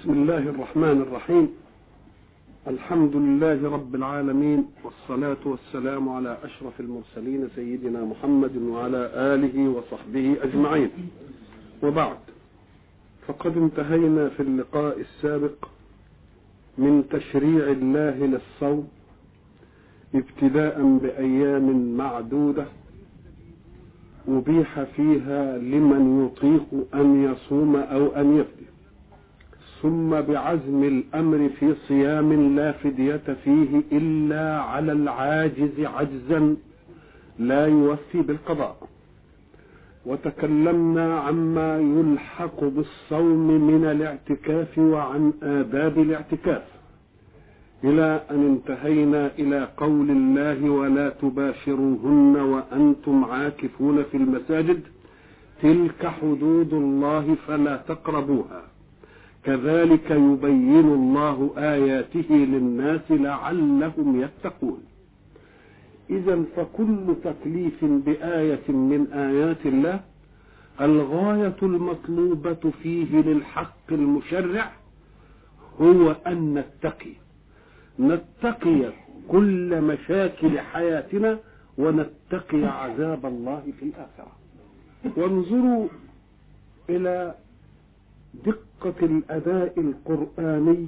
بسم الله الرحمن الرحيم. الحمد لله رب العالمين والصلاة والسلام على أشرف المرسلين سيدنا محمد وعلى آله وصحبه أجمعين. وبعد فقد انتهينا في اللقاء السابق من تشريع الله للصوم ابتداء بأيام معدودة أبيح فيها لمن يطيق أن يصوم أو أن يفدي ثم بعزم الأمر في صيام لا فدية فيه إلا على العاجز عجزا لا يوفي بالقضاء. وتكلمنا عما يلحق بالصوم من الاعتكاف وعن آداب الاعتكاف. إلى أن انتهينا إلى قول الله ولا تباشروهن وأنتم عاكفون في المساجد. تلك حدود الله فلا تقربوها. كذلك يبين الله آياته للناس لعلهم يتقون. إذا فكل تكليف بآية من آيات الله الغاية المطلوبة فيه للحق المشرع هو أن نتقي. نتقي كل مشاكل حياتنا ونتقي عذاب الله في الآخرة. وانظروا إلى دقة الأداء القرآني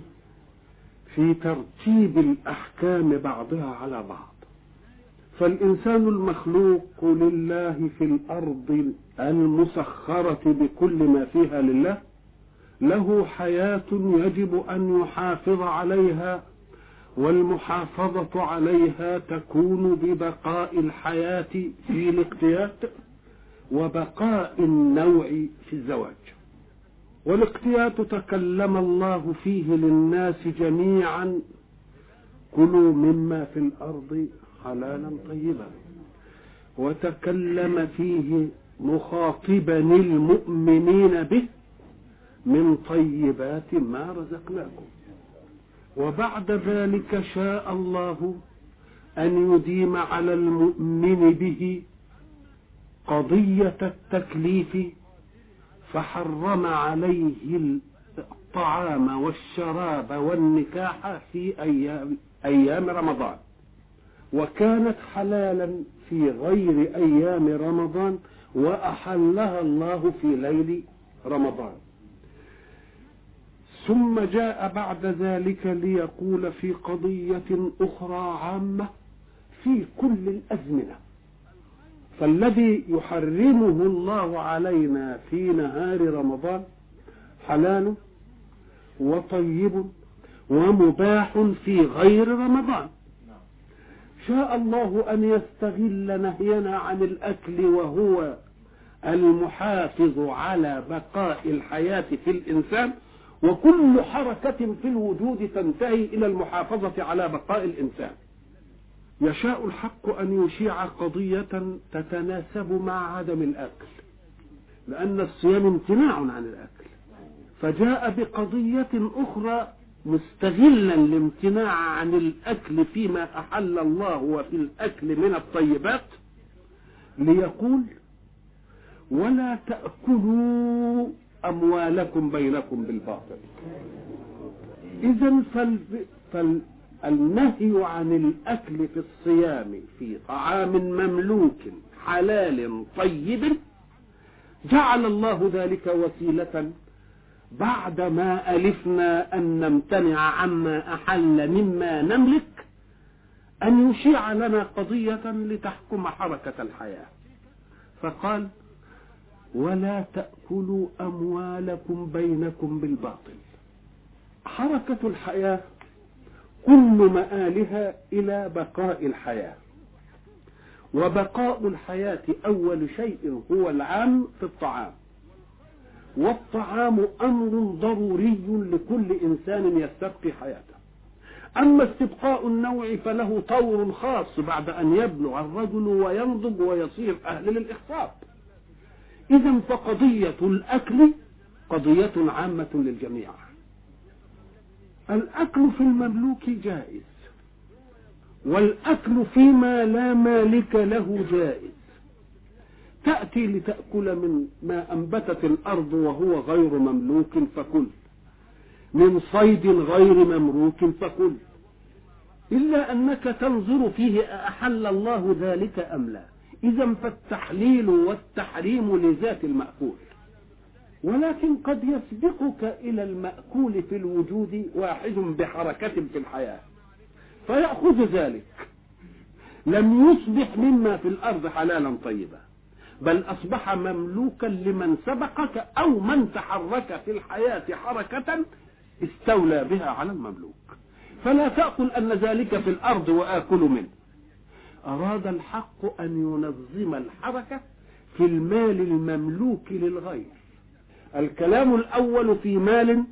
في ترتيب الأحكام بعضها على بعض. فالإنسان المخلوق لله في الأرض المسخرة بكل ما فيها لله له حياة يجب أن يحافظ عليها والمحافظة عليها تكون ببقاء الحياة في الاقتيات وبقاء النوع في الزواج. والاقتيات تكلم الله فيه للناس جميعا. كلوا مما في الأرض حلالا طيبا. وتكلم فيه مخاطبا المؤمنين به من طيبات ما رزقناكم. وبعد ذلك شاء الله أن يديم على المؤمن به قضية التكليف فحرم عليه الطعام والشراب والنكاح في أيام, أيام رمضان. وكانت حلالا في غير أيام رمضان وأحلها الله في ليل رمضان. ثم جاء بعد ذلك ليقول في قضية أخرى عامة في كل الأزمنة. فالذي يحرمه الله علينا في نهار رمضان حلال وطيب ومباح في غير رمضان. شاء الله أن يستغل نهينا عن الأكل وهو المحافظ على بقاء الحياة في الإنسان وكل حركة في الوجود تنتهي إلى المحافظة على بقاء الإنسان. يشاء الحق أن يشيع قضية تتناسب مع عدم الأكل لأن الصيام امتناع عن الأكل. فجاء بقضية أخرى مستغلا الامتناع عن الأكل فيما أحل الله وفي الأكل من الطيبات ليقول ولا تأكلوا أموالكم بينكم بالباطل. إذا فال... فال... النهي عن الأكل في الصيام في طعام مملوك حلال طيب جعل الله ذلك وسيلة بعد ما ألفنا أن نمتنع عما أحل مما نملك أن يشيع لنا قضية لتحكم حركة الحياة. فقال ولا تأكلوا أموالكم بينكم بالباطل. حركة الحياة كل مآلها إلى بقاء الحياة. وبقاء الحياة أول شيء هو العام في الطعام. والطعام أمر ضروري لكل إنسان يستبقي حياته. أما استبقاء النوع فله طور خاص بعد أن يبلغ الرجل وينضج ويصير أهل للإخصاب إذا فقضية الأكل قضية عامة للجميع. الأكل في المملوك جائز والأكل فيما لا مالك له جائز. تأتي لتأكل من ما أنبتت الأرض وهو غير مملوك فكل من صيد غير ممروك فكل. إلا أنك تنظر فيه أحل الله ذلك أم لا؟ إذا فالتحليل والتحريم لذات المأكول. ولكن قد يسبقك إلى المأكول في الوجود واحد بحركة في الحياة فيأخذ ذلك. لم يصبح مما في الأرض حلالا طيبا بل أصبح مملوكا لمن سبقك أو من تحرك في الحياة حركة استولى بها على المملوك. فلا تأكل أن ذلك في الأرض وآكل منه. أراد الحق أن ينظم الحركة في المال المملوك للغير. الكلام الأول في مال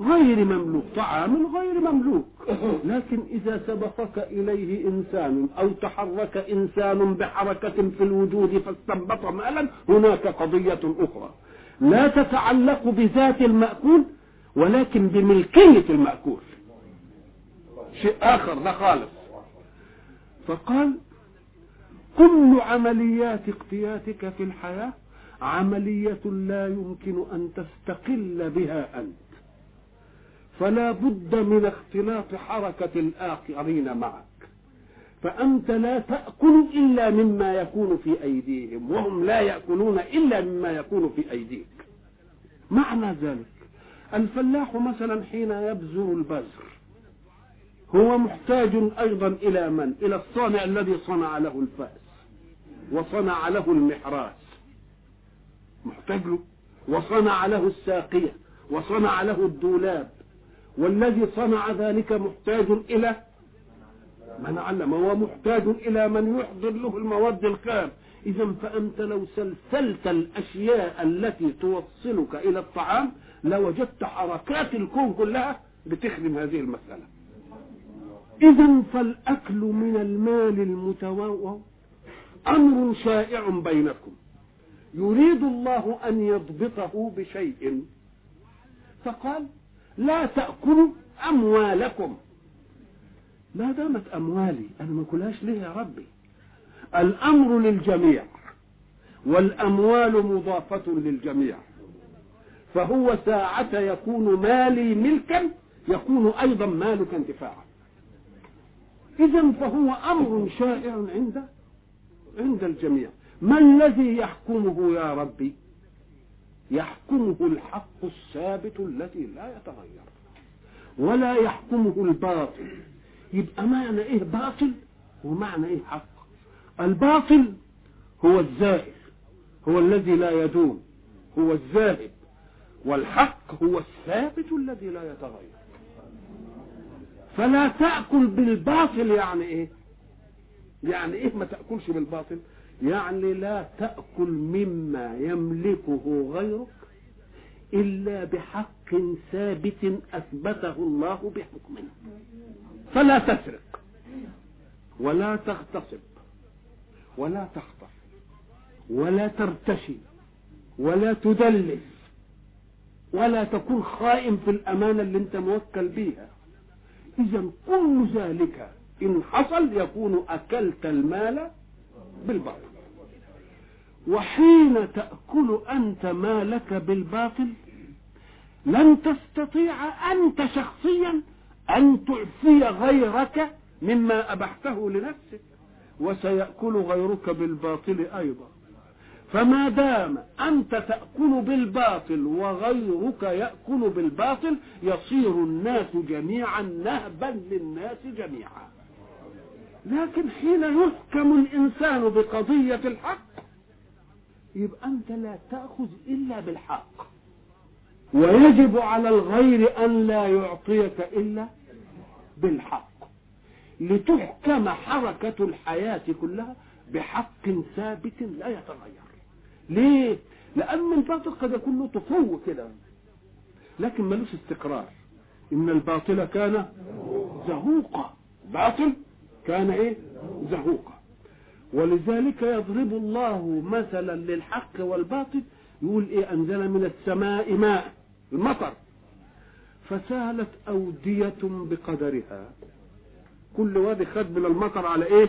غير مملوك طعام غير مملوك. لكن إذا سبقك إليه إنسان أو تحرك إنسان بحركة في الوجود فاستنبط مالا هناك قضية أخرى. لا تتعلق بذات المأكول ولكن بملكية المأكول. شيء آخر ده خالص. فقال كل عمليات اقتياتك في الحياة عملية لا يمكن أن تستقل بها أنت. فلا بد من اختلاط حركة الآخرين معك. فأنت لا تأكل إلا مما يكون في أيديهم وهم لا يأكلون إلا مما يكون في أيديك. معنى ذلك الفلاح مثلا حين يبذر البذر هو محتاج أيضا إلى من؟ إلى الصانع الذي صنع له الفأس وصنع له المحراس. محتاج له. وصنع له الساقية وصنع له الدولاب. والذي صنع ذلك محتاج إلى من علم هو محتاج إلى من يحضر له المواد الخام إذا فأنت لو سلسلت الأشياء التي توصلك إلى الطعام لوجدت حركات الكون كلها بتخدم هذه المسألة. إذا فالأكل من المال المتواضع. أمر شائع بينكم. يريد الله أن يضبطه بشيء. فقال لا تأكلوا أموالكم. ما دامت أموالي أنا ما أكلهاش ليه يا ربي؟ الأمر للجميع والأموال مضافة للجميع. فهو ساعة يكون مالي ملكا يكون أيضا مالك انتفاعا. إذا فهو أمر شائع عند عند الجميع. ما الذي يحكمه يا ربي؟ يحكمه الحق الثابت الذي لا يتغير. ولا يحكمه الباطل. يبقى معنى إيه باطل؟ ومعنى إيه حق؟ الباطل هو الزائل هو الذي لا يدوم. هو الذاهب والحق هو الثابت الذي لا يتغير. فلا تأكل بالباطل يعني إيه؟ يعني إيه ما تأكلش بالباطل؟ يعني لا تأكل مما يملكه غيرك إلا بحق ثابت أثبته الله بحكمه. فلا تسرق ولا تغتصب ولا تخطف ولا ترتشي ولا تدلس ولا تكون خائن في الأمانة اللي انت موكل بيها. إذا كل ذلك إن حصل يكون أكلت المال بالباطل. وحين تأكل أنت مالك بالباطل لن تستطيع أنت شخصيا أن تعفي غيرك مما أبحته لنفسك وسيأكل غيرك بالباطل أيضا. فما دام أنت تأكل بالباطل وغيرك يأكل بالباطل يصير الناس جميعا نهبا للناس جميعا. لكن حين يحكم الإنسان بقضية الحق يبقى أنت لا تأخذ إلا بالحق. ويجب على الغير أن لا يعطيك إلا بالحق. لتحكم حركة الحياة كلها بحق ثابت لا يتغير. ليه؟ لأن الباطل قد يكون له طفو كده. لكن ملوش استقرار. إن الباطل كان زهوقا. باطل كان إيه؟ زهوقا. ولذلك يضرب الله مثلا للحق والباطل يقول إيه؟ أنزل من السماء ماء المطر. فسالت أودية بقدرها. كل وادي خد من المطر على إيه؟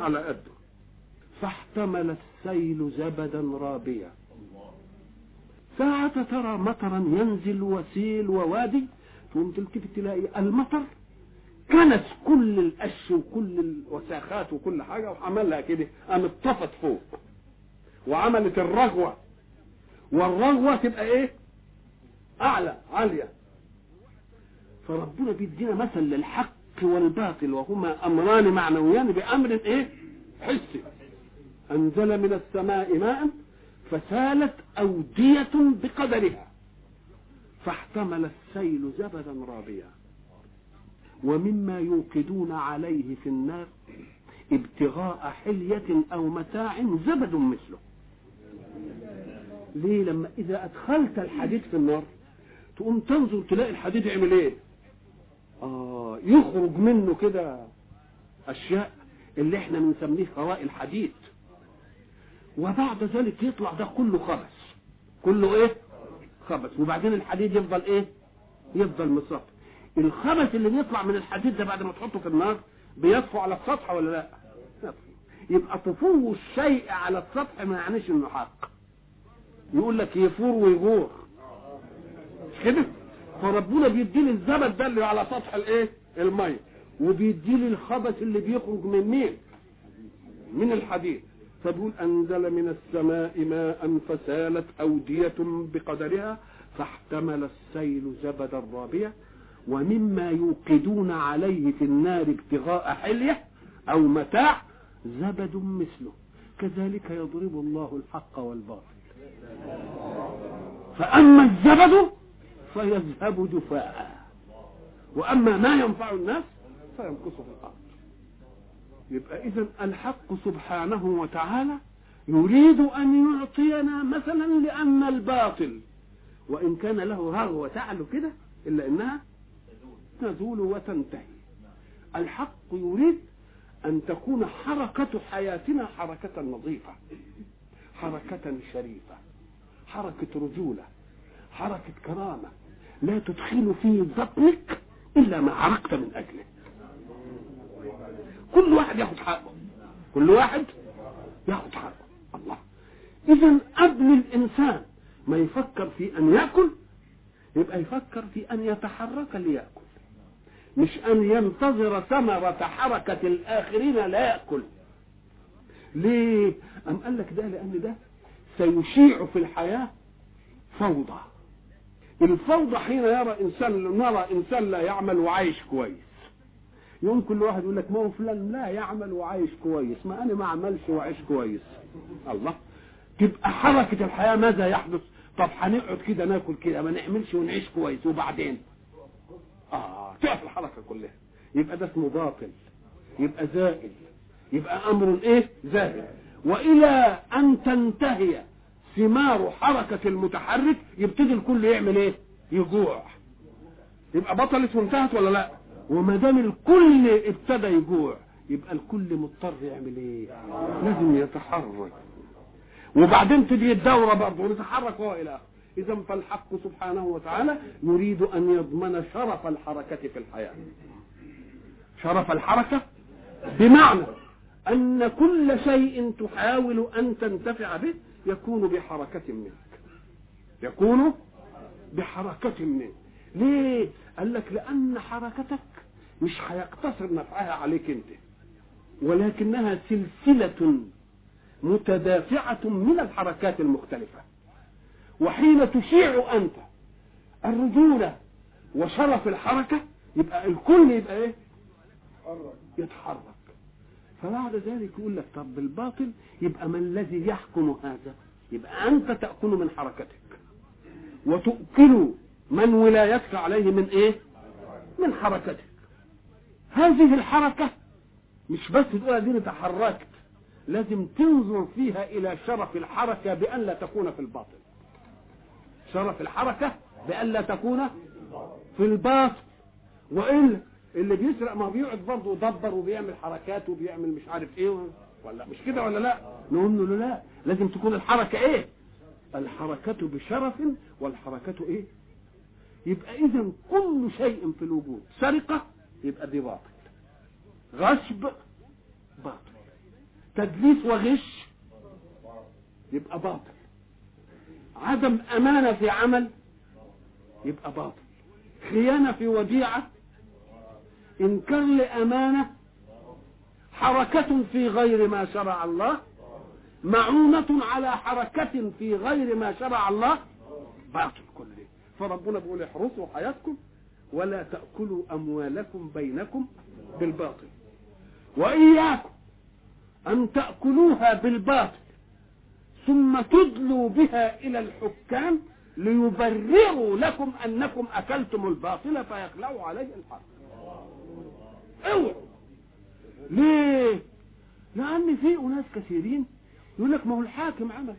على قده. فاحتمل السيل زبدا رابيا. ساعة ترى مطرا ينزل وسيل ووادي تقوم تلتفت تلاقي المطر كنس كل القش وكل الوساخات وكل حاجة وعملها كده قام اتطفت فوق وعملت الرغوة. والرغوة تبقى إيه؟ أعلى عالية. فربنا بيدينا مثل للحق والباطل وهما أمران معنويان بأمر إيه؟ حسي. أنزل من السماء ماء فسالت أودية بقدرها فاحتمل السيل زبدا رابيا. ومما يوقدون عليه في النار ابتغاء حلية أو متاع زبد مثله. ليه؟ لما إذا أدخلت الحديد في النار تقوم تنظر تلاقي الحديد يعمل إيه؟ آه يخرج منه كده أشياء اللي إحنا بنسميه خواء الحديد. وبعد ذلك يطلع ده كله خبث. كله إيه؟ خبث. وبعدين الحديد يفضل إيه؟ يفضل مصاب الخبث اللي بيطلع من الحديد ده بعد ما تحطه في النار بيطفو على السطح ولا لا؟ يبقى طفو الشيء على السطح ما يعنيش انه حق يقول لك يفور ويغور مش كده؟ فربنا بيديني الزبد ده اللي على سطح الايه؟ المية. وبيديني الخبث اللي بيخرج من مين؟ من الحديد. فبيقول أنزل من السماء ماء فسالت أودية بقدرها فاحتمل السيل زبدا رابيا ومما يوقدون عليه في النار ابتغاء حلية أو متاع زبد مثله. كذلك يضرب الله الحق والباطل. فأما الزبد فيذهب جفاء. وأما ما ينفع الناس فيمكث في الأرض. يبقى اذا الحق سبحانه وتعالى يريد أن يعطينا مثلا لأن الباطل. وإن كان له رغوه تعلو كده إلا إنها تزول وتنتهي. الحق يريد أن تكون حركة حياتنا حركة نظيفة حركة شريفة حركة رجولة حركة كرامة. لا تدخل في بطنك إلا ما عرقت من أجله. كل واحد ياخد حقه. كل واحد ياخد حقه. الله. اذا قبل الإنسان ما يفكر في أن يأكل يبقى يفكر في أن يتحرك ليأكل. مش أن ينتظر ثمرة حركة الآخرين لا يأكل. ليه؟ أم قال لك ده لأن ده سيشيع في الحياة فوضى. الفوضى حين يرى إنسان نرى إنسان لا يعمل وعايش كويس. يوم كل واحد يقول لك ما هو فلان لا يعمل وعايش كويس. ما أنا ما اعملش وعايش كويس. الله. تبقى حركة الحياة ماذا يحدث؟ طب هنقعد كده ناكل كده ما نعملش ونعيش كويس. وبعدين؟ آه تقف الحركة كلها. يبقى ده اسمه باطل يبقى زائل يبقى أمر إيه؟ زائل. وإلى أن تنتهي ثمار حركة المتحرك يبتدي الكل يعمل إيه؟ يجوع. يبقى بطلت وانتهت ولا لا؟ وما دام الكل ابتدى يجوع يبقى الكل مضطر يعمل إيه؟ لازم يتحرك. وبعدين تجي الدورة برضه ونتحرك هو إلى آخره. إذا فالحق سبحانه وتعالى يريد أن يضمن شرف الحركة في الحياة. شرف الحركة بمعنى أن كل شيء تحاول أن تنتفع به يكون بحركة منك. يكون بحركة منك. ليه؟ قال لك لأن حركتك مش هيقتصر نفعها عليك أنت ولكنها سلسلة متدافعة من الحركات المختلفة. وحين تشيع أنت الرجولة وشرف الحركة يبقى الكل يبقى إيه؟ يتحرك. فبعد ذلك يقول لك طب بالباطل يبقى ما الذي يحكم هذا؟ يبقى أنت تأكل من حركتك. وتؤكل من ولايتك عليه من إيه؟ من حركتك. هذه الحركة مش بس تقول أديني تحركت لازم تنظر فيها إلى شرف الحركة بأن لا تكون في الباطل. شرف الحركة بأن لا تكون في الباطل والا اللي بيسرق ما بيقعد برضه يدبر وبيعمل حركات وبيعمل مش عارف إيه. ولا مش كده ولا لا؟ نقول له لا لازم تكون الحركة إيه؟ الحركة بشرف والحركة إيه؟ يبقى اذا كل شيء في الوجود سرقة يبقى دي باطل. غصب باطل. تدليس وغش يبقى باطل. عدم أمانة في عمل يبقى باطل. خيانة في وديعة إنكار لأمانة حركة في غير ما شرع الله معونة على حركة في غير ما شرع الله باطل كله. فربنا بيقول احرصوا حياتكم ولا تأكلوا أموالكم بينكم بالباطل. وإياكم أن تأكلوها بالباطل. ثم تدلوا بها إلى الحكام ليبرروا لكم أنكم أكلتم الباطل فيخلعوا عليه الحق. اوعوا. ليه؟ لأن في أناس كثيرين يقول لك ما هو الحاكم عمل.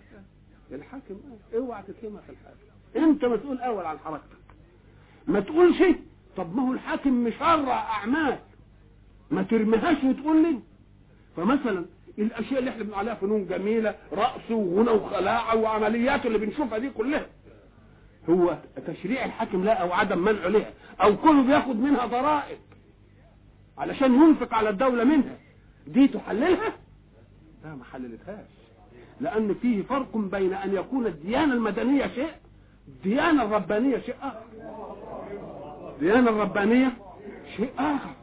الحاكم اوعى تتهمها في الحاكم. انت مسؤول أول عن حركتك. ما تقولش طب ما هو الحاكم مشرع أعمال. ما ترميهاش وتقول لي. فمثلا الأشياء اللي إحنا بنقول عليها فنون جميلة رقص وغنى وخلاعة وعمليات اللي بنشوفها دي كلها. هو تشريع الحاكم لا أو عدم منعه لها أو كله بياخد منها ضرائب علشان ينفق على الدولة منها. دي تحللها؟ لا ما حللتهاش. لأن فيه فرق بين أن يكون الديانة المدنية شيء الديانة الربانية شيء آخر. الديانة الربانية شيء آخر.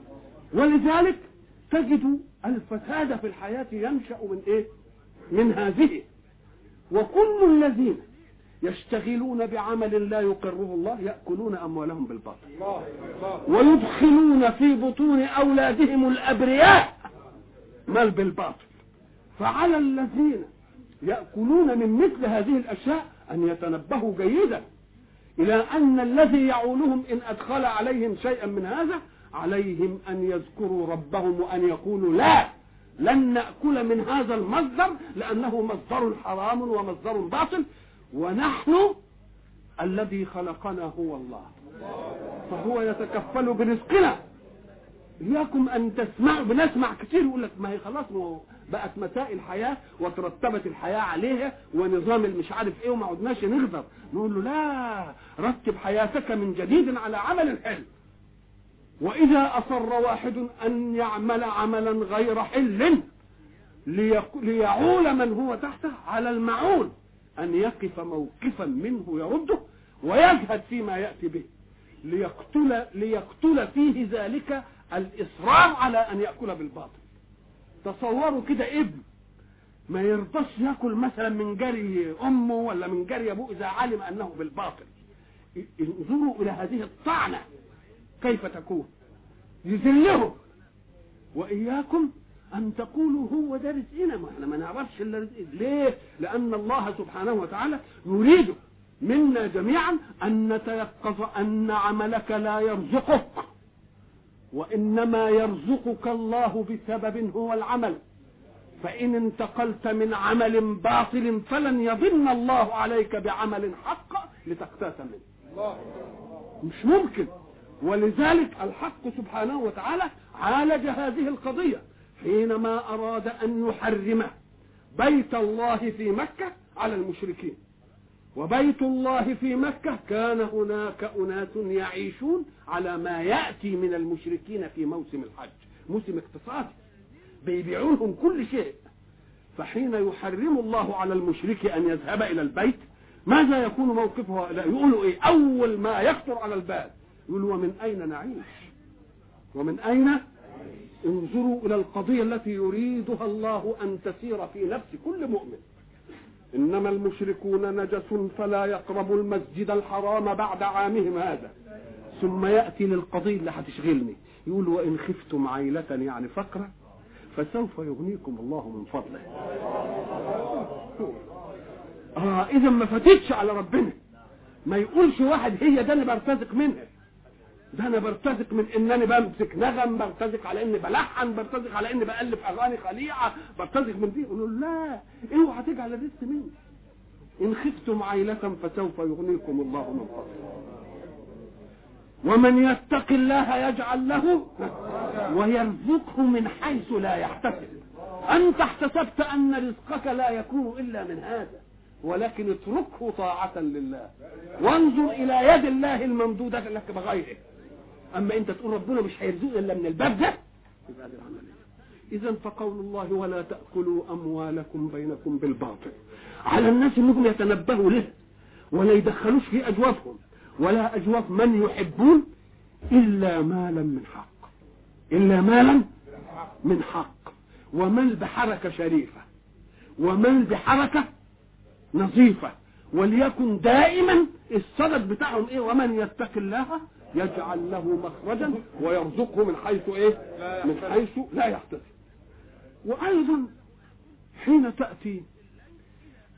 ولذلك تجد الفساد في الحياة ينشأ من إيه؟ من هذه. وكل الذين يشتغلون بعمل لا يقره الله يأكلون أموالهم بالباطل. ويدخلون في بطون أولادهم الأبرياء مال بالباطل. فعلى الذين يأكلون من مثل هذه الأشياء أن يتنبهوا جيدا إلى أن الذي يعولهم إن أدخل عليهم شيئا من هذا عليهم أن يذكروا ربهم وأن يقولوا لا لن نأكل من هذا المصدر لأنه مصدر حرام ومصدر باطل ونحن الذي خلقنا هو الله. فهو يتكفل برزقنا. إياكم أن تسمعوا بنسمع كتير يقول لك ما هي خلاص بقت مسائل الحياة وترتبت الحياة عليها ونظام المش عارف إيه وما عدناش نغدر نقول له لا رتب حياتك من جديد على عمل الحلم. وإذا أصر واحد أن يعمل عملا غير حل ليعول من هو تحته على المعول أن يقف موقفا منه يرده ويجهد فيما يأتي به. ليقتل ليقتل فيه ذلك الإصرار على أن يأكل بالباطل. تصوروا كده ابن ما يرضاش يأكل مثلا من جري أمه ولا من جري أبوه إذا علم أنه بالباطل. انظروا إلى هذه الطعنة. كيف تكون؟ يذلهم وإياكم أن تقولوا هو ده رزقنا ما إحنا ما نعرفش إلا رزق. ليه؟ لأن الله سبحانه وتعالى يريد منا جميعا أن نتيقظ أن عملك لا يرزقك. وإنما يرزقك الله بسبب هو العمل. فإن انتقلت من عمل باطل فلن يضن الله عليك بعمل حق لتقتات منه. مش ممكن. ولذلك الحق سبحانه وتعالى عالج هذه القضية حينما أراد أن يحرم بيت الله في مكة على المشركين. وبيت الله في مكة كان هناك أناس يعيشون على ما يأتي من المشركين في موسم الحج موسم اقتصادي. بيبيعون لهم كل شيء. فحين يحرم الله على المشرك أن يذهب إلى البيت ماذا يكون موقفه؟ لا يقولوا إيه؟ أول ما يخطر على البال. يقولوا ومن أين نعيش؟ ومن أين؟ انظروا إلى القضية التي يريدها الله أن تسير في نفس كل مؤمن. إنما المشركون نجس فلا يقربوا المسجد الحرام بعد عامهم هذا. ثم يأتي للقضية اللي هتشغلني. يقول وإن خفتم عيلة يعني فقرة فسوف يغنيكم الله من فضله. آه إذا ما فاتتش على ربنا. ما يقولش واحد هي ده اللي برتزق منها. ده أنا برتزق من إنني بمسك نغم برتزق على إني بلحن برتزق على إني بألف أغاني خليعة برتزق من دي. يقول لا اوعى تجعل الرزق مني. إن خفتم عيلة فسوف يغنيكم الله من فضله. ومن يتق الله يجعل له ويرزقه من حيث لا يحتسب. أنت احتسبت أن رزقك لا يكون إلا من هذا. ولكن اتركه طاعة لله. وانظر إلى يد الله الممدودة لك بغيره. أما أنت تقول ربنا مش هيرزقني إلا من الباب ده العملية اذا فقول الله ولا تأكلوا أموالكم بينكم بالباطل. على الناس إنهم يتنبهوا له ولا يدخلوش في أجوافهم ولا أجواف من يحبون إلا مالا من حق. إلا مالا من حق. ومن بحركة شريفة ومن بحركة نظيفة وليكن دائما الصدد بتاعهم إيه؟ ومن يتق الله يجعل له مخرجا ويرزقه من حيث إيه؟ من حيث لا يحتسب. وأيضا حين تأتي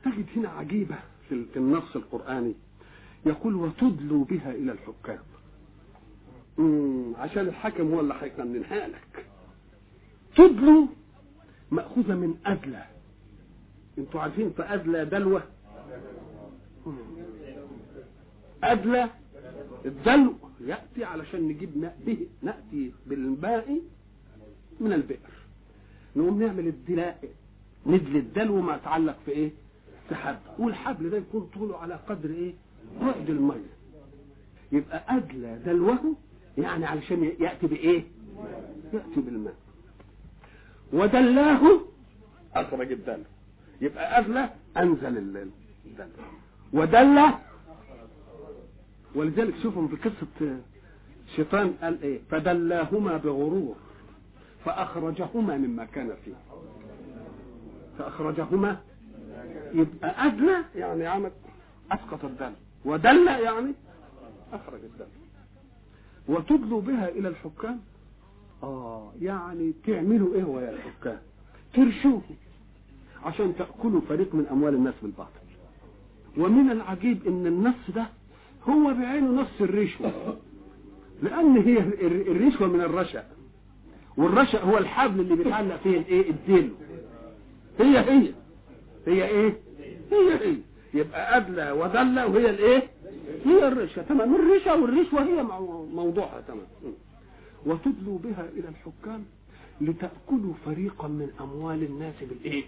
تجد هنا عجيبة في النص القرآني. يقول وتدلوا بها إلى الحكام. عشان الحاكم هو اللي هيقننها لك. تدلوا مأخوذة من أدلى أنتوا عارفين فأدلى دلوة؟ أدلى الدلو. يأتي علشان نجيب ماء به نأتي بالماء من البئر. نقوم نعمل الدلاء ندلي الدلو ما يتعلق في إيه؟ في حبل. والحبل ده يكون طوله على قدر إيه؟ بعد المية. يبقى أدلى دلوه يعني علشان يأتي بإيه؟ يأتي بالماء. ودلاه أخرج الدلو يبقى أدلى أنزل الدلو ودلى ولذلك شوفوا في قصة الشيطان قال إيه؟ فدلاهما بغرور فأخرجهما مما كان فيه. فأخرجهما يبقى أدلى يعني عمل أسقط الدم ودل يعني أخرج الدم وتدلوا بها إلى الحكام. آه يعني تعملوا إيه ويا الحكام؟ ترشوه عشان تأكلوا فريق من أموال الناس بالباطل. ومن العجيب إن النص ده هو بعينه نص الرشوة لأن هي الرشوة من الرشا. والرشا هو الحبل اللي بيتعلق فيه الإيه؟ الديل هي هي. هي إيه؟ هي هي. يبقى أدلى وذلة وهي الإيه؟ هي الرشا. تمام. الرشا والرشوة هي موضوعها. تمام. وتدلوا بها إلى الحكام لتأكلوا فريقا من أموال الناس بالإيه؟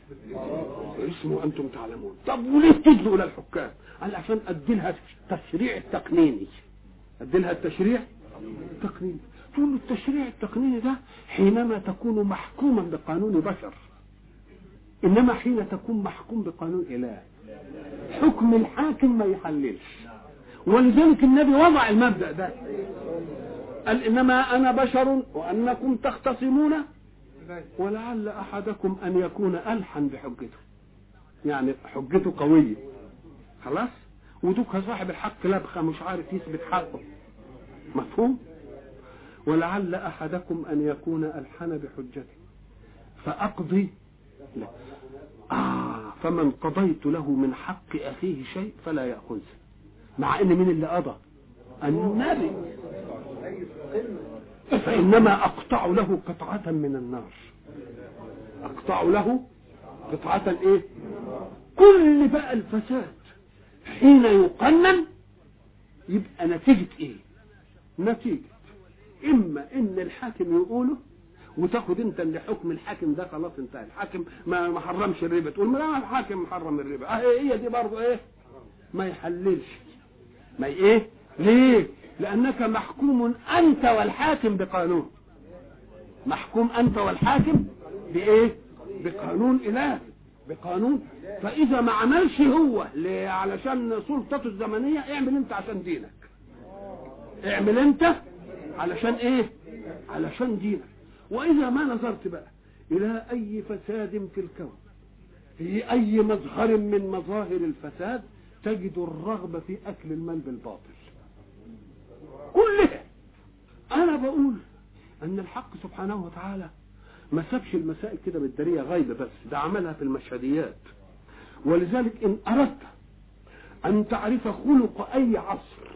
اسمه أنتم تعلمون. طب وليه تدلوا إلى الحكام؟ قال عشان أديلها التشريع التقنيني أديلها التشريع التقنيني تقول التشريع التقنيني ده حينما تكون محكوما بقانون بشر. إنما حين تكون محكوم بقانون إله. حكم الحاكم ما يحللش. ولذلك النبي وضع المبدأ ده. قال إنما أنا بشر وأنكم تختصمون ولعل أحدكم أن يكون ألحن بحجته. يعني حجته قوية. خلاص؟ ودوك صاحب الحق لبخة مش عارف يثبت حقه. مفهوم؟ ولعل أحدكم أن يكون ألحن بحجته. فأقضي لا. آه فمن قضيت له من حق أخيه شيء فلا يأخذه. مع إن من اللي قضى؟ النبي. فإنما أقطع له قطعة من النار. أقطع له قطعة إيه؟ كل بقى الفساد. حين يقنن يبقى نتيجة إيه؟ نتيجة. إما إن الحاكم يقوله وتاخد أنت اللي حكم الحاكم ده خلاص انتهى. الحاكم ما حرمش الربا. تقول ما الحاكم محرم الربا. آه هي دي برضه إيه؟ ما يحللش. ما إيه؟ ليه؟ لأنك محكوم أنت والحاكم بقانون. محكوم أنت والحاكم بإيه؟ بقانون إله بقانون. فإذا ما عملش هو علشان سلطته الزمنية اعمل أنت عشان دينك. اعمل أنت علشان إيه؟ علشان دينك. وإذا ما نظرت بقى إلى أي فساد في الكون في أي مظهر من مظاهر الفساد تجد الرغبة في أكل المال بالباطل. كلها أنا بقول إن الحق سبحانه وتعالى ما سابش المسائل كده بالدارية غايبة بس ده عملها في المشهديات. ولذلك إن أردت أن تعرف خلق أي عصر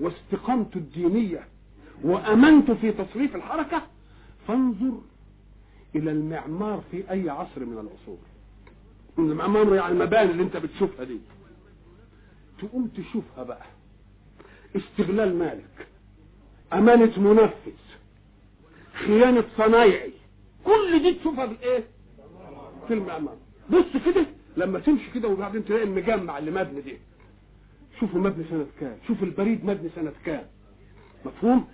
واستقامته الدينية وأمنت في تصريف الحركة فانظر إلى المعمار في أي عصر من العصور. المعمار يعني المباني اللي أنت بتشوفها دي. تقوم تشوفها بقى. استغلال مالك أمانة منفذ خيانة صنايعي. كل دي تشوفها في إيه في المعمار. بص كده لما تمشي كده وبعدين تلاقي المجمع اللي مبني ده شوفوا مبني سنة كام شوف البريد مبني سنة كام. مفهوم؟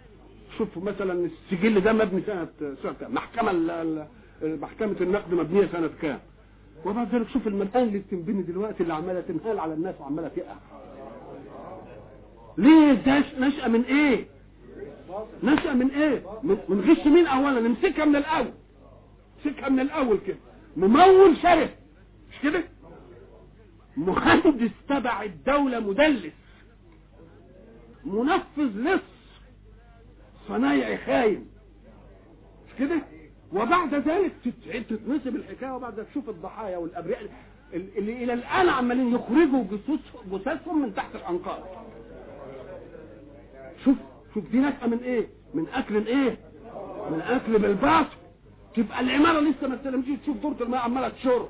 شوف مثلا السجل ده مبني سنة سنة كام. محكمة محكمة النقد مبنية سنة كام. وبعد ذلك شوف المكان اللي بتنبني دلوقتي اللي عمالة تنهال على الناس وعمالة تقع. ليه ده نشأ من إيه؟ نشأ من إيه؟ من, غش مين اولا؟ نمسكها من الأول. نمسكها من الأول كده. ممول شرف مش كده؟ مهندس تبع الدولة مدلس. منفذ لص. صنايعي خاين. مش كده؟ وبعد ذلك تت- تتنسب الحكاية وبعد ذلك تشوف الضحايا والأبرياء اللي إلى الآن عمالين يخرجوا جثث- جثثهم من تحت الأنقاض. شوف شوف دي نشأة من إيه؟ من أكل الإيه؟ من أكل بالباطل تبقى العمارة لسه ما استلمتش. تشوف دورة الماء عمالة تشر.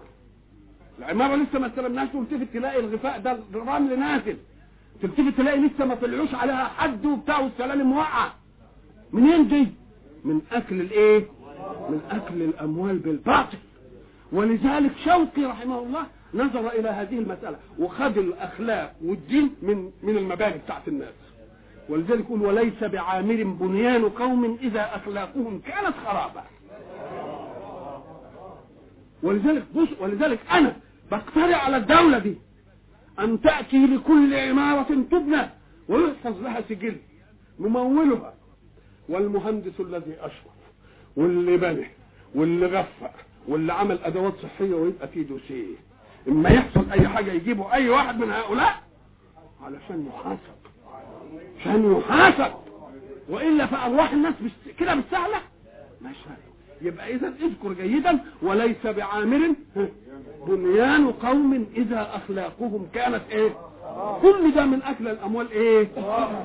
العمارة لسه ما استلمناش. تلتفت تلاقي الغفاء ده الرمل نازل. تلتفت تلاقي لسه ما طلعوش عليها حد وبتاع والسلالم واقعة. منين دي؟ من أكل الإيه؟ من أكل الأموال بالباطل. ولذلك شوقي رحمه الله نظر إلى هذه المسألة. وخد الأخلاق والدين من من المباني بتاعت الناس. ولذلك يقول وليس بعامر بنيان قوم إذا أخلاقهم كانت خرابة. ولذلك بص ولذلك أنا بقترح على الدولة دي أن تأتي لكل عمارة تبنى ويحفظ لها سجل ممولها والمهندس الذي أشرف واللي بنى واللي غفى واللي عمل أدوات صحية ويبقى في دوسيه. إما يحصل أي حاجة يجيبوا أي واحد من هؤلاء علشان يحاسب. عشان يحاسب وإلا فأرواح الناس كده بالسهله مش. يبقى اذا اذكر جيدا وليس بعامر. بنيان قوم إذا أخلاقهم كانت إيه؟ كل ده من أكل الأموال إيه؟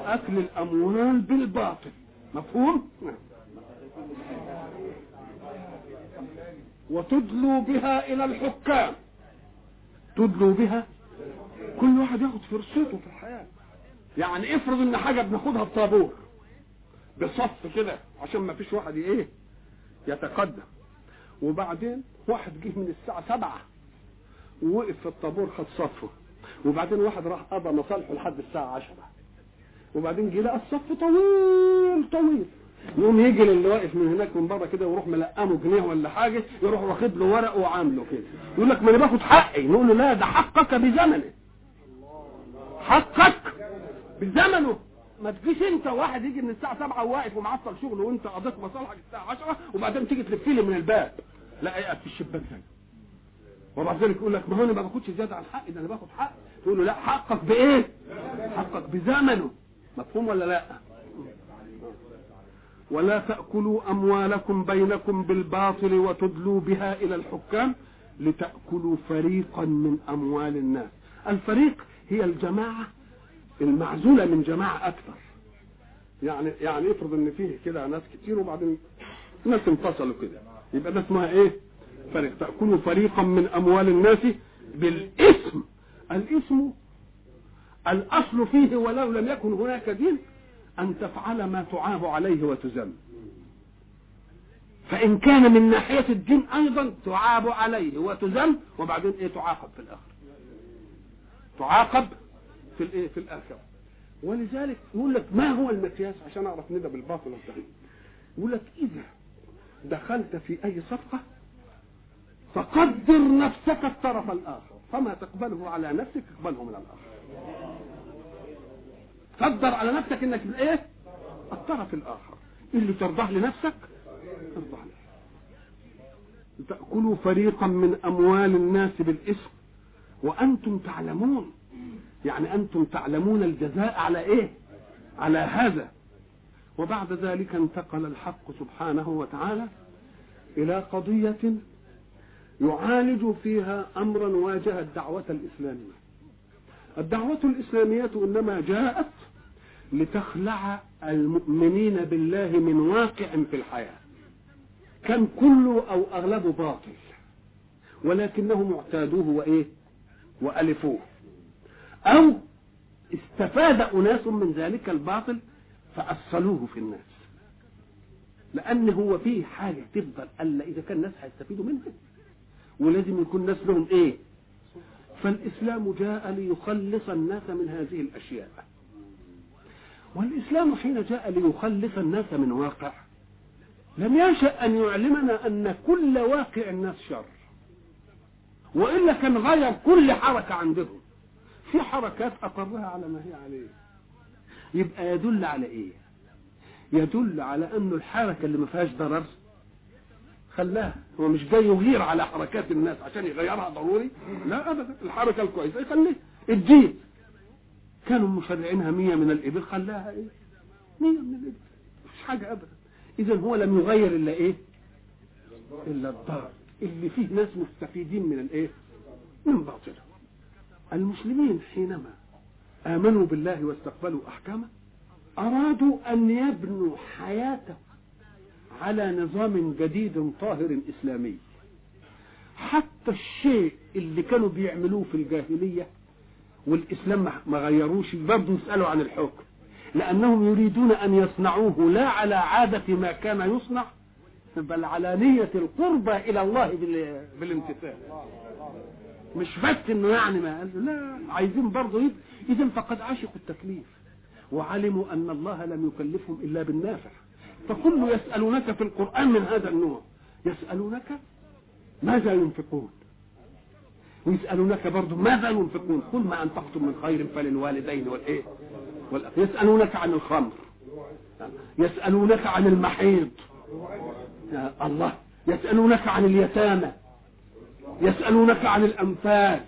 أكل الأموال بالباطل. مفهوم؟ وتدلوا بها إلى الحكام. تدلوا بها. كل واحد ياخد فرصته في الحياة. يعني افرض ان حاجة بناخدها بطابور. بصف كده عشان ما فيش واحد إيه يتقدم. وبعدين واحد جه من الساعة سبعة ووقف في الطابور خد صفه. وبعدين واحد راح قضى مصالحه لحد الساعة عشرة. وبعدين جه لقى الصف طويل طويل. يقوم يجي للي واقف من هناك من بره كده ويروح ملقمه جنيه ولا حاجة يروح واخد له ورق وعامله كده. يقول لك ما أنا باخد حقي. نقول له لا ده حقك بزمنه حقك. بزمنه ما تجيش انت واحد يجي من الساعة 7 وواقف ومعطل شغله وانت قضيت مصالحك الساعة 10 وبعدين تيجي تلف لي من الباب. لا يقف في الشباك زي وبعد ذلك يقول لك ما هو أنا ما باخدش زيادة عن حقي ده أنا باخد حق. تقول له لا حقك بإيه؟ حقك بزمنه. مفهوم ولا لا؟ ولا تأكلوا أموالكم بينكم بالباطل وتدلوا بها إلى الحكام لتأكلوا فريقا من أموال الناس. الفريق هي الجماعة المعزولة من جماعة أكثر. يعني يعني افرض إن فيه كده ناس كتير وبعدين ناس انفصلوا كده. يبقى ده اسمها إيه؟ فريق. تأكلوا فريقا من أموال الناس بالإثم. الإثم الأصل فيه ولو لم يكن هناك دين أن تفعل ما تعاب عليه وتذم فإن كان من ناحية الدين أيضا تعاب عليه وتذم وبعدين إيه؟ تعاقب في الآخر. تعاقب في الإيه في الآخرة. ولذلك يقول لك ما هو المقياس؟ عشان أعرف ندى بالباطل والصحيح يقول لك إذا دخلت في أي صفقة فقدر نفسك الطرف الآخر. فما تقبله على نفسك اقبله من الآخر. قدر على نفسك إنك إيه؟ الطرف الآخر. اللي ترضاه لنفسك ترضاه له. تأكلوا فريقا من أموال الناس بالإثم وأنتم تعلمون يعني أنتم تعلمون الجزاء على إيه؟ على هذا. وبعد ذلك انتقل الحق سبحانه وتعالى إلى قضية يعالج فيها أمرا واجه الدعوة الإسلامية. الدعوة الإسلامية إنما جاءت لتخلع المؤمنين بالله من واقع في الحياة. كان كله أو أغلبه باطل ولكنهم اعتادوه وإيه؟ وألفوه. أو استفاد أناس من ذلك الباطل فأصلوه في الناس. لأن هو فيه حاجة تفضل ألا إذا كان الناس هيستفيدوا منها. ولازم يكون الناس لهم إيه؟ فالإسلام جاء ليخلص الناس من هذه الأشياء. والإسلام حين جاء ليخلص الناس من واقع لم يشأ أن يعلمنا أن كل واقع الناس شر. وإلا كان غير كل حركة عندهم. في حركات أقرها على ما هي عليه. يبقى يدل على إيه؟ يدل على انه الحركة اللي ما فيهاش ضرر خلاها. هو مش جاي يغير على حركات الناس عشان يغيرها ضروري؟ لا ابدا. الحركة الكويسة يخليها. الدين كانوا مشرعينها مية من الإبل خلاها إيه؟ مية من الإبل. مش حاجة أبدا. إذا هو لم يغير إلا إيه؟ إلا الضرر. اللي فيه ناس مستفيدين من الإيه؟ من باطله المسلمين حينما آمنوا بالله واستقبلوا أحكامه أرادوا أن يبنوا حياته على نظام جديد طاهر إسلامي. حتى الشيء اللي كانوا بيعملوه في الجاهلية والإسلام ما غيروش برضه يسألوا عن الحكم. لأنهم يريدون أن يصنعوه لا على عادة ما كان يصنع بل على نية القربة إلى الله بالامتثال. مش بس إنه يعني ما قال لا عايزين برضه يد... اذا فقد عشقوا التكليف وعلموا أن الله لم يكلفهم إلا بالنافع. فكل يسألونك في القرآن من هذا النوع يسألونك ماذا ينفقون؟ ويسألونك برضه ماذا ينفقون؟ قل ما أنفقتم من خير فللوالدين والإيه. يسألونك عن الخمر يسألونك عن المحيض يا الله يسألونك عن اليتامى. يسألونك عن الأنفال.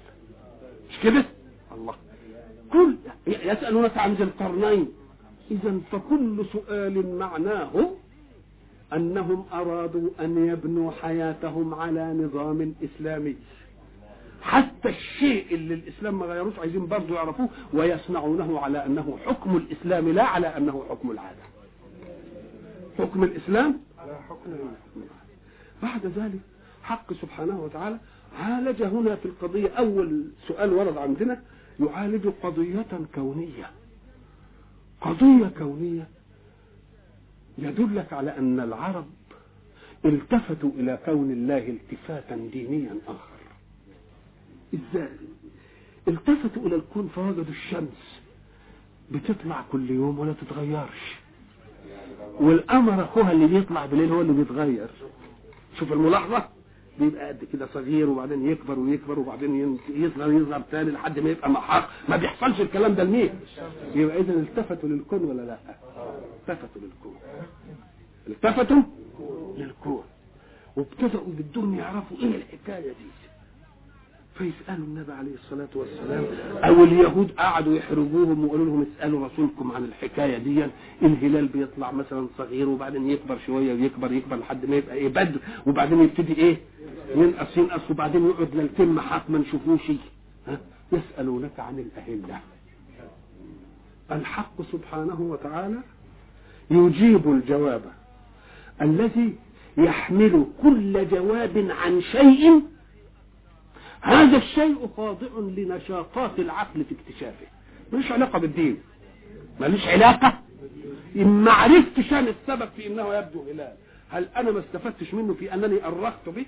مش كده؟ الله. كل يسألونك عن ذي القرنين. إذا فكل سؤال معناه أنهم أرادوا أن يبنوا حياتهم على نظام إسلامي. حتى الشيء اللي الإسلام ما غيروش عايزين برضه يعرفوه ويصنعونه على أنه حكم الإسلام لا على أنه حكم العادة. حكم الإسلام؟ على حكم بعد ذلك حق سبحانه وتعالى عالج هنا في القضية أول سؤال ورد عندنا يعالج قضية كونية. قضية كونية يدلك على أن العرب التفتوا إلى كون الله التفاتا دينيا آخر. إزاي؟ التفتوا إلى الكون فوجدوا الشمس بتطلع كل يوم ولا تتغيرش. والقمر أخوها اللي بيطلع بالليل هو اللي بيتغير. شوف الملاحظة؟ بيبقى قد كده صغير وبعدين يكبر ويكبر وبعدين يصغر يصغر تاني لحد ما يبقى محاق ما بيحصلش الكلام ده لمين؟ يبقى اذا التفتوا للكون ولا لا؟ التفتوا للكون. التفتوا للكون. وابتدأوا بدهم يعرفوا إيه الحكاية دي. فيسألوا النبي عليه الصلاة والسلام أو اليهود قعدوا يحرجوهم ويقولوا لهم اسألوا رسولكم عن الحكاية دي الهلال بيطلع مثلا صغير وبعدين يكبر شوية ويكبر يكبر لحد ما يبقى إيه بدر وبعدين يبتدي إيه ينقص ينقص وبعدين يقعد ليلتين محاط ما نشوفوش ها؟ يسألونك عن الأهلة. الحق سبحانه وتعالى يجيب الجواب الذي يحمل كل جواب عن شيء هذا الشيء خاضع لنشاطات العقل في اكتشافه. ملوش علاقة بالدين. ملوش علاقة. إن عرفتش أنا السبب في إنه يبدو هلال. هل أنا ما استفدتش منه في أنني أرقت به؟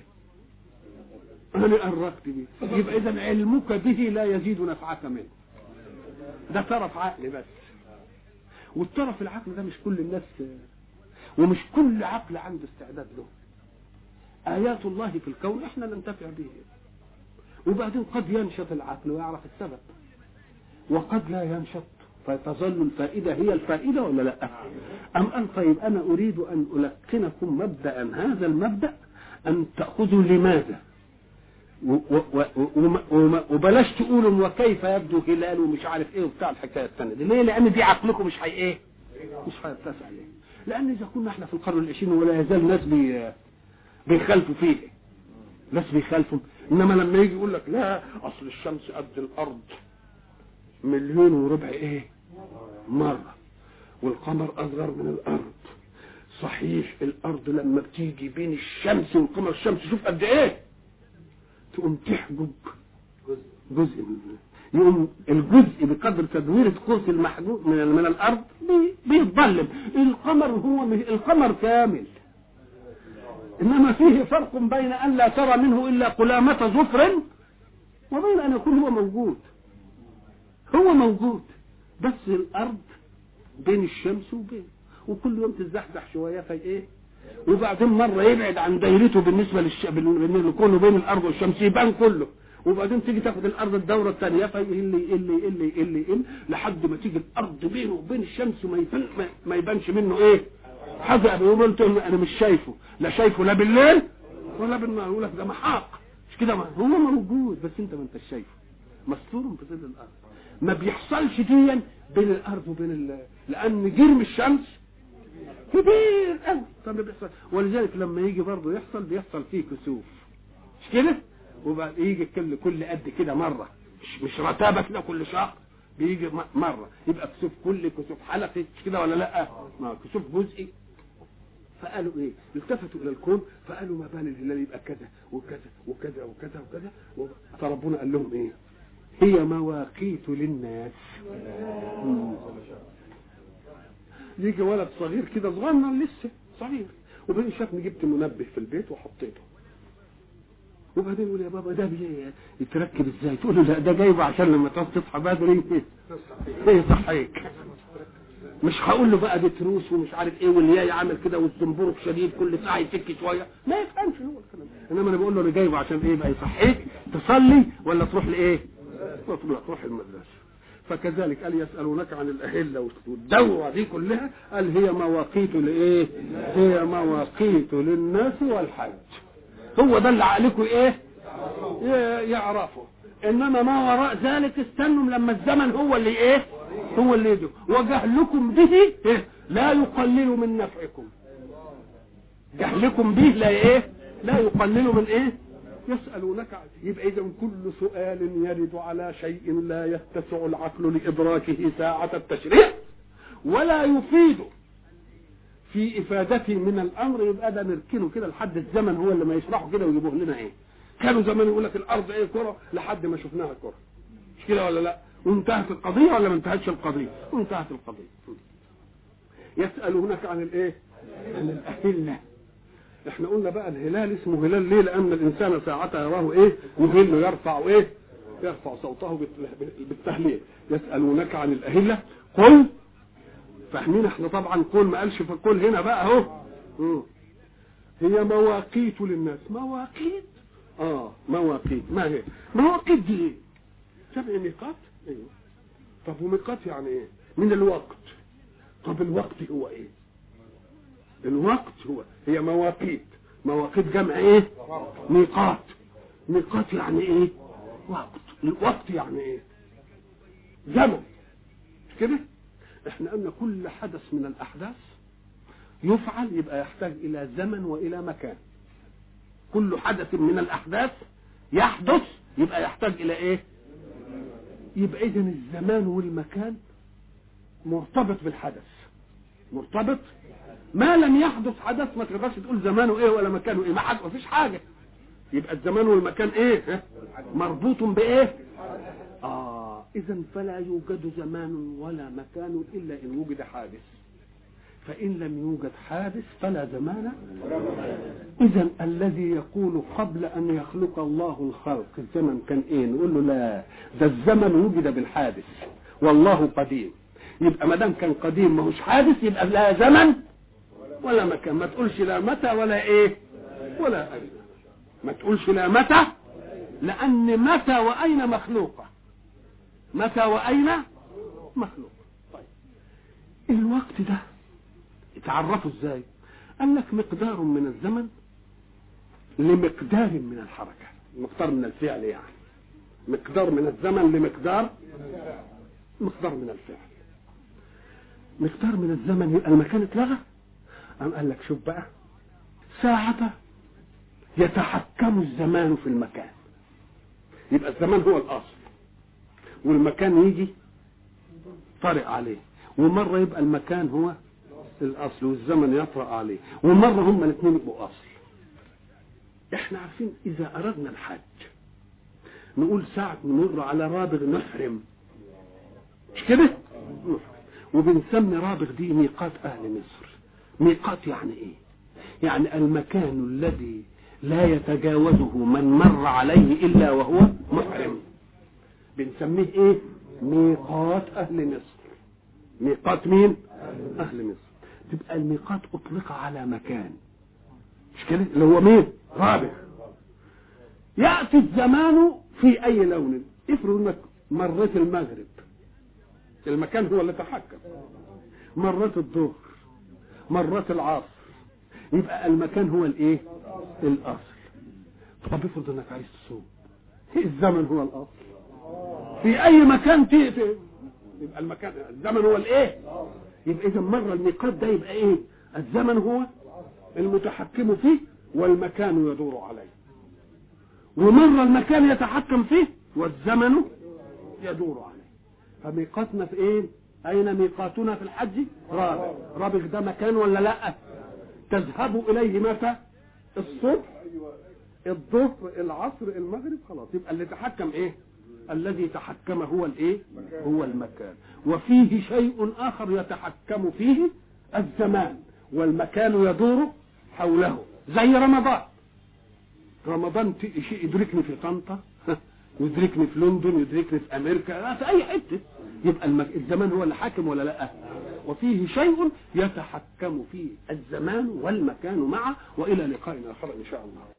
أنا أرقت به. يبقى إذا علمك به لا يزيد نفعك منه. ده طرف عقل بس. والطرف العقل ده مش كل الناس ومش كل عقل عنده استعداد له. آيات الله في الكون إحنا ننتفع به. وبعدين قد ينشط العقل ويعرف السبب. وقد لا ينشط. فتظل الفائدة هي الفائدة ولا لا؟ أم قال طيب أنا أريد أن ألقنكم مبدأ هذا المبدأ أن تأخذوا لماذا؟ وبلاش تقولوا وكيف يبدو هلال ومش عارف إيه وبتاع الحكاية الثانية دي ليه؟ لأن دي عقلكم مش هي إيه مش هيتسع ليه لأن إذا كنا إحنا في القرن العشرين ولا يزال ناس بي بيخالفوا فيه. ناس بيخالفوا. إنما لما يجي يقول لك لا أصل الشمس قد الأرض. مليون وربع إيه؟ مرة. والقمر أصغر من الأرض. صحيح الأرض لما بتيجي بين الشمس والقمر الشمس شوف قد إيه؟ تقوم تحجب جزء من يقوم الجزء بقدر تدوير قوس المحجوب من من الأرض بيتظلم. القمر هو القمر كامل. إنما فيه فرق بين أن لا ترى منه إلا قلامة ظفر وبين أن يكون هو موجود. هو موجود بس الأرض بين الشمس وبين وكل يوم تتزحزح شوية في إيه؟ وبعدين مرة يبعد عن دايرته بالنسبة للش... بالنسبة لكونه بين الأرض والشمس يبان كله. وبعدين تيجي تاخد الأرض الدورة الثانية فيقل يقل يقل يقل يقل لحد ما تيجي الأرض بينه وبين الشمس ما يبانش منه إيه؟ حاجة بيقول انت أنا مش شايفه. لا شايفه لا بالليل ولا بالنهار. يقول لك ده محاق مش كده هو موجود بس أنت ما أنتش شايفه. مستور في ظل الأرض. ما بيحصلش ديا بين الأرض وبين ال... لأن جرم الشمس كبير قوي فما بيحصل. ولذلك لما يجي برضه يحصل بيحصل فيه كسوف. مش كده؟ وبعد يجي كل كل قد كده مرة. مش مش رتابه كده كل شهر. بيجي م- مرة. يبقى كسوف كل كسوف حلقي كده ولا لأ؟ ما كسوف جزئي. فقالوا إيه؟ التفتوا إلى الكون فقالوا ما بال الهلال يبقى كذا وكذا وكذا وكذا وكذا. فربنا قال لهم إيه؟ هي مواقيت للناس. يجي ولد صغير كده صغنن لسه صغير. وبعدين شافني جبت منبه في البيت وحطيته. وبعدين يقول يا بابا ده يتركب إزاي؟ تقول له لا ده جايبه عشان لما تعوز تصحى بدري. إيه يصحيك مش هقول له بقى دي تروس ومش عارف إيه والياي عامل كده والزنبرك شديد كل ساعة يفك شوية. ما يفهمش هو الكلام. إنما أنا بقول له أنا جايبه عشان إيه بقى؟ يصحيك تصلي ولا تروح لإيه؟ تروح تروح المدرسة. فكذلك قال يسألونك عن الأهلة والدورة دي كلها قال هي مواقيت لإيه؟ هي مواقيت للناس والحج هو ده اللي عليكم إيه؟ ي- يعرفوا إنما ما وراء ذلك استنوا لما الزمن هو اللي إيه؟ هو اللي يدعو وجهلكم به إيه؟ لا يقلل من نفعكم. جهلكم به لا إيه؟ لا يقلل من إيه؟ يسألونك يبقى إذا كل سؤال يرد على شيء لا يتسع العقل لإدراكه ساعة التشريع ولا يفيد في إفادته من الأمر يبقى ده نركنه كده لحد الزمن هو اللي ما يشرحه كده ويجيبوه لنا إيه؟ كانوا زمان يقول لك الأرض إيه كرة لحد ما شفناها كرة. مش كده ولا لأ؟ وانتهت القضية ولا ما انتهتش القضية؟ وانتهت القضية. يسألونك عن الإيه؟ عن الأهلة. إحنا قلنا بقى الهلال اسمه هلال ليه؟ لأن الإنسان ساعتها يراه إيه؟ يهل يرفع إيه؟ يرفع صوته بال- بالتهليل. يسألونك عن الأهلة. قل فاهمين إحنا طبعا قل ما قالش في قل هنا بقى أهو. هي مواقيت للناس. مواقيت؟ آه مواقيت. ما هي؟ مواقيت دي إيه؟ سبع ميقات؟ أيوه طب وميقات يعني إيه؟ من الوقت. طب الوقت هو إيه؟ الوقت هو هي مواقيت. مواقيت جمع إيه؟ ميقات. ميقات يعني إيه؟ وقت. الوقت يعني إيه؟ زمن كده؟ إحنا قلنا كل حدث من الأحداث يفعل يبقى يحتاج إلى زمن وإلى مكان. كل حدث من الأحداث يحدث يبقى يحتاج إلى إيه؟ يبقى اذا الزمان والمكان مرتبط بالحدث. مرتبط؟ ما لم يحدث حدث ما تقدرش تقول زمانه إيه ولا مكانه إيه. ما حد ما فيش حاجة. يبقى الزمان والمكان إيه؟ مربوط بإيه؟ آه. اذا فلا يوجد زمان ولا مكان إلا إن وجد حادث. فإن لم يوجد حادث فلا زمان. اذا الذي يقول قبل أن يخلق الله الخلق الزمن كان إيه؟ نقول له لا ده الزمن وجد بالحادث. والله قديم. يبقى ما دام كان قديم ما هوش حادث يبقى لا زمن ولا مكان. ما تقولش لا متى ولا إيه؟ ولا أين. ما تقولش لا متى؟ لأن متى وأين مخلوقة. متى وأين؟ مخلوق. طيب. الوقت ده؟ اتعرفوا إزاي؟ قال لك مقدار من الزمن لمقدار من الحركة. مقدار من الفعل يعني. مقدار من الزمن لمقدار مقدار من الفعل. مقدار من الزمن يبقى المكان اتلغى؟ أم قال لك شوف بقى. ساعة يتحكم الزمان في المكان. يبقى الزمان هو الأصل. والمكان يجي طارئ عليه. ومرة يبقى المكان هو الأصل والزمن يطرأ عليه. ومرة هما الاثنين يبقوا أصل. إحنا عارفين إذا أردنا الحج نقول ساعة نمر على رابغ نحرم. مش كده؟ نحرم وبنسمي رابغ دي ميقات أهل مصر. ميقات يعني إيه؟ يعني المكان الذي لا يتجاوزه من مر عليه إلا وهو محرم. بنسميه إيه؟ ميقات أهل مصر. ميقات مين؟ أهل مصر. تبقى الميقات أطلق على مكان. مش كده؟ اللي هو مين؟ رابع يأتي الزمان في أي لون؟ افرض إنك مريت المغرب. المكان هو اللي تحكم. مرات الظهر. مرات العصر. يبقى المكان هو الإيه؟ الأصل. طب افرض إنك عايز تصوم. الزمن هو الأصل؟ في أي مكان تقفل. يبقى المكان الزمن هو الإيه؟ يبقى اذا مرة الميقات ده يبقى إيه؟ الزمن هو المتحكم فيه والمكان يدور عليه. ومرة المكان يتحكم فيه والزمن يدور عليه. فميقاتنا في إيه؟ أين ميقاتنا في الحج؟ رابغ رابغ ده مكان ولا لأ؟ تذهب إليه متى؟ الصبح الظهر العصر المغرب خلاص. يبقى اللي تحكم إيه؟ الذي تحكم هو الإيه؟ هو المكان. وفيه شيء آخر يتحكم فيه الزمان والمكان يدور حوله. زي رمضان. رمضان شيء يدركني في طنطا يدركني في لندن يدركني في أمريكا في أي حتة. يبقى المك... الزمان هو اللي حاكم ولا لا؟ وفيه شيء يتحكم فيه الزمان والمكان معه وإلى لقاء آخر إن شاء الله.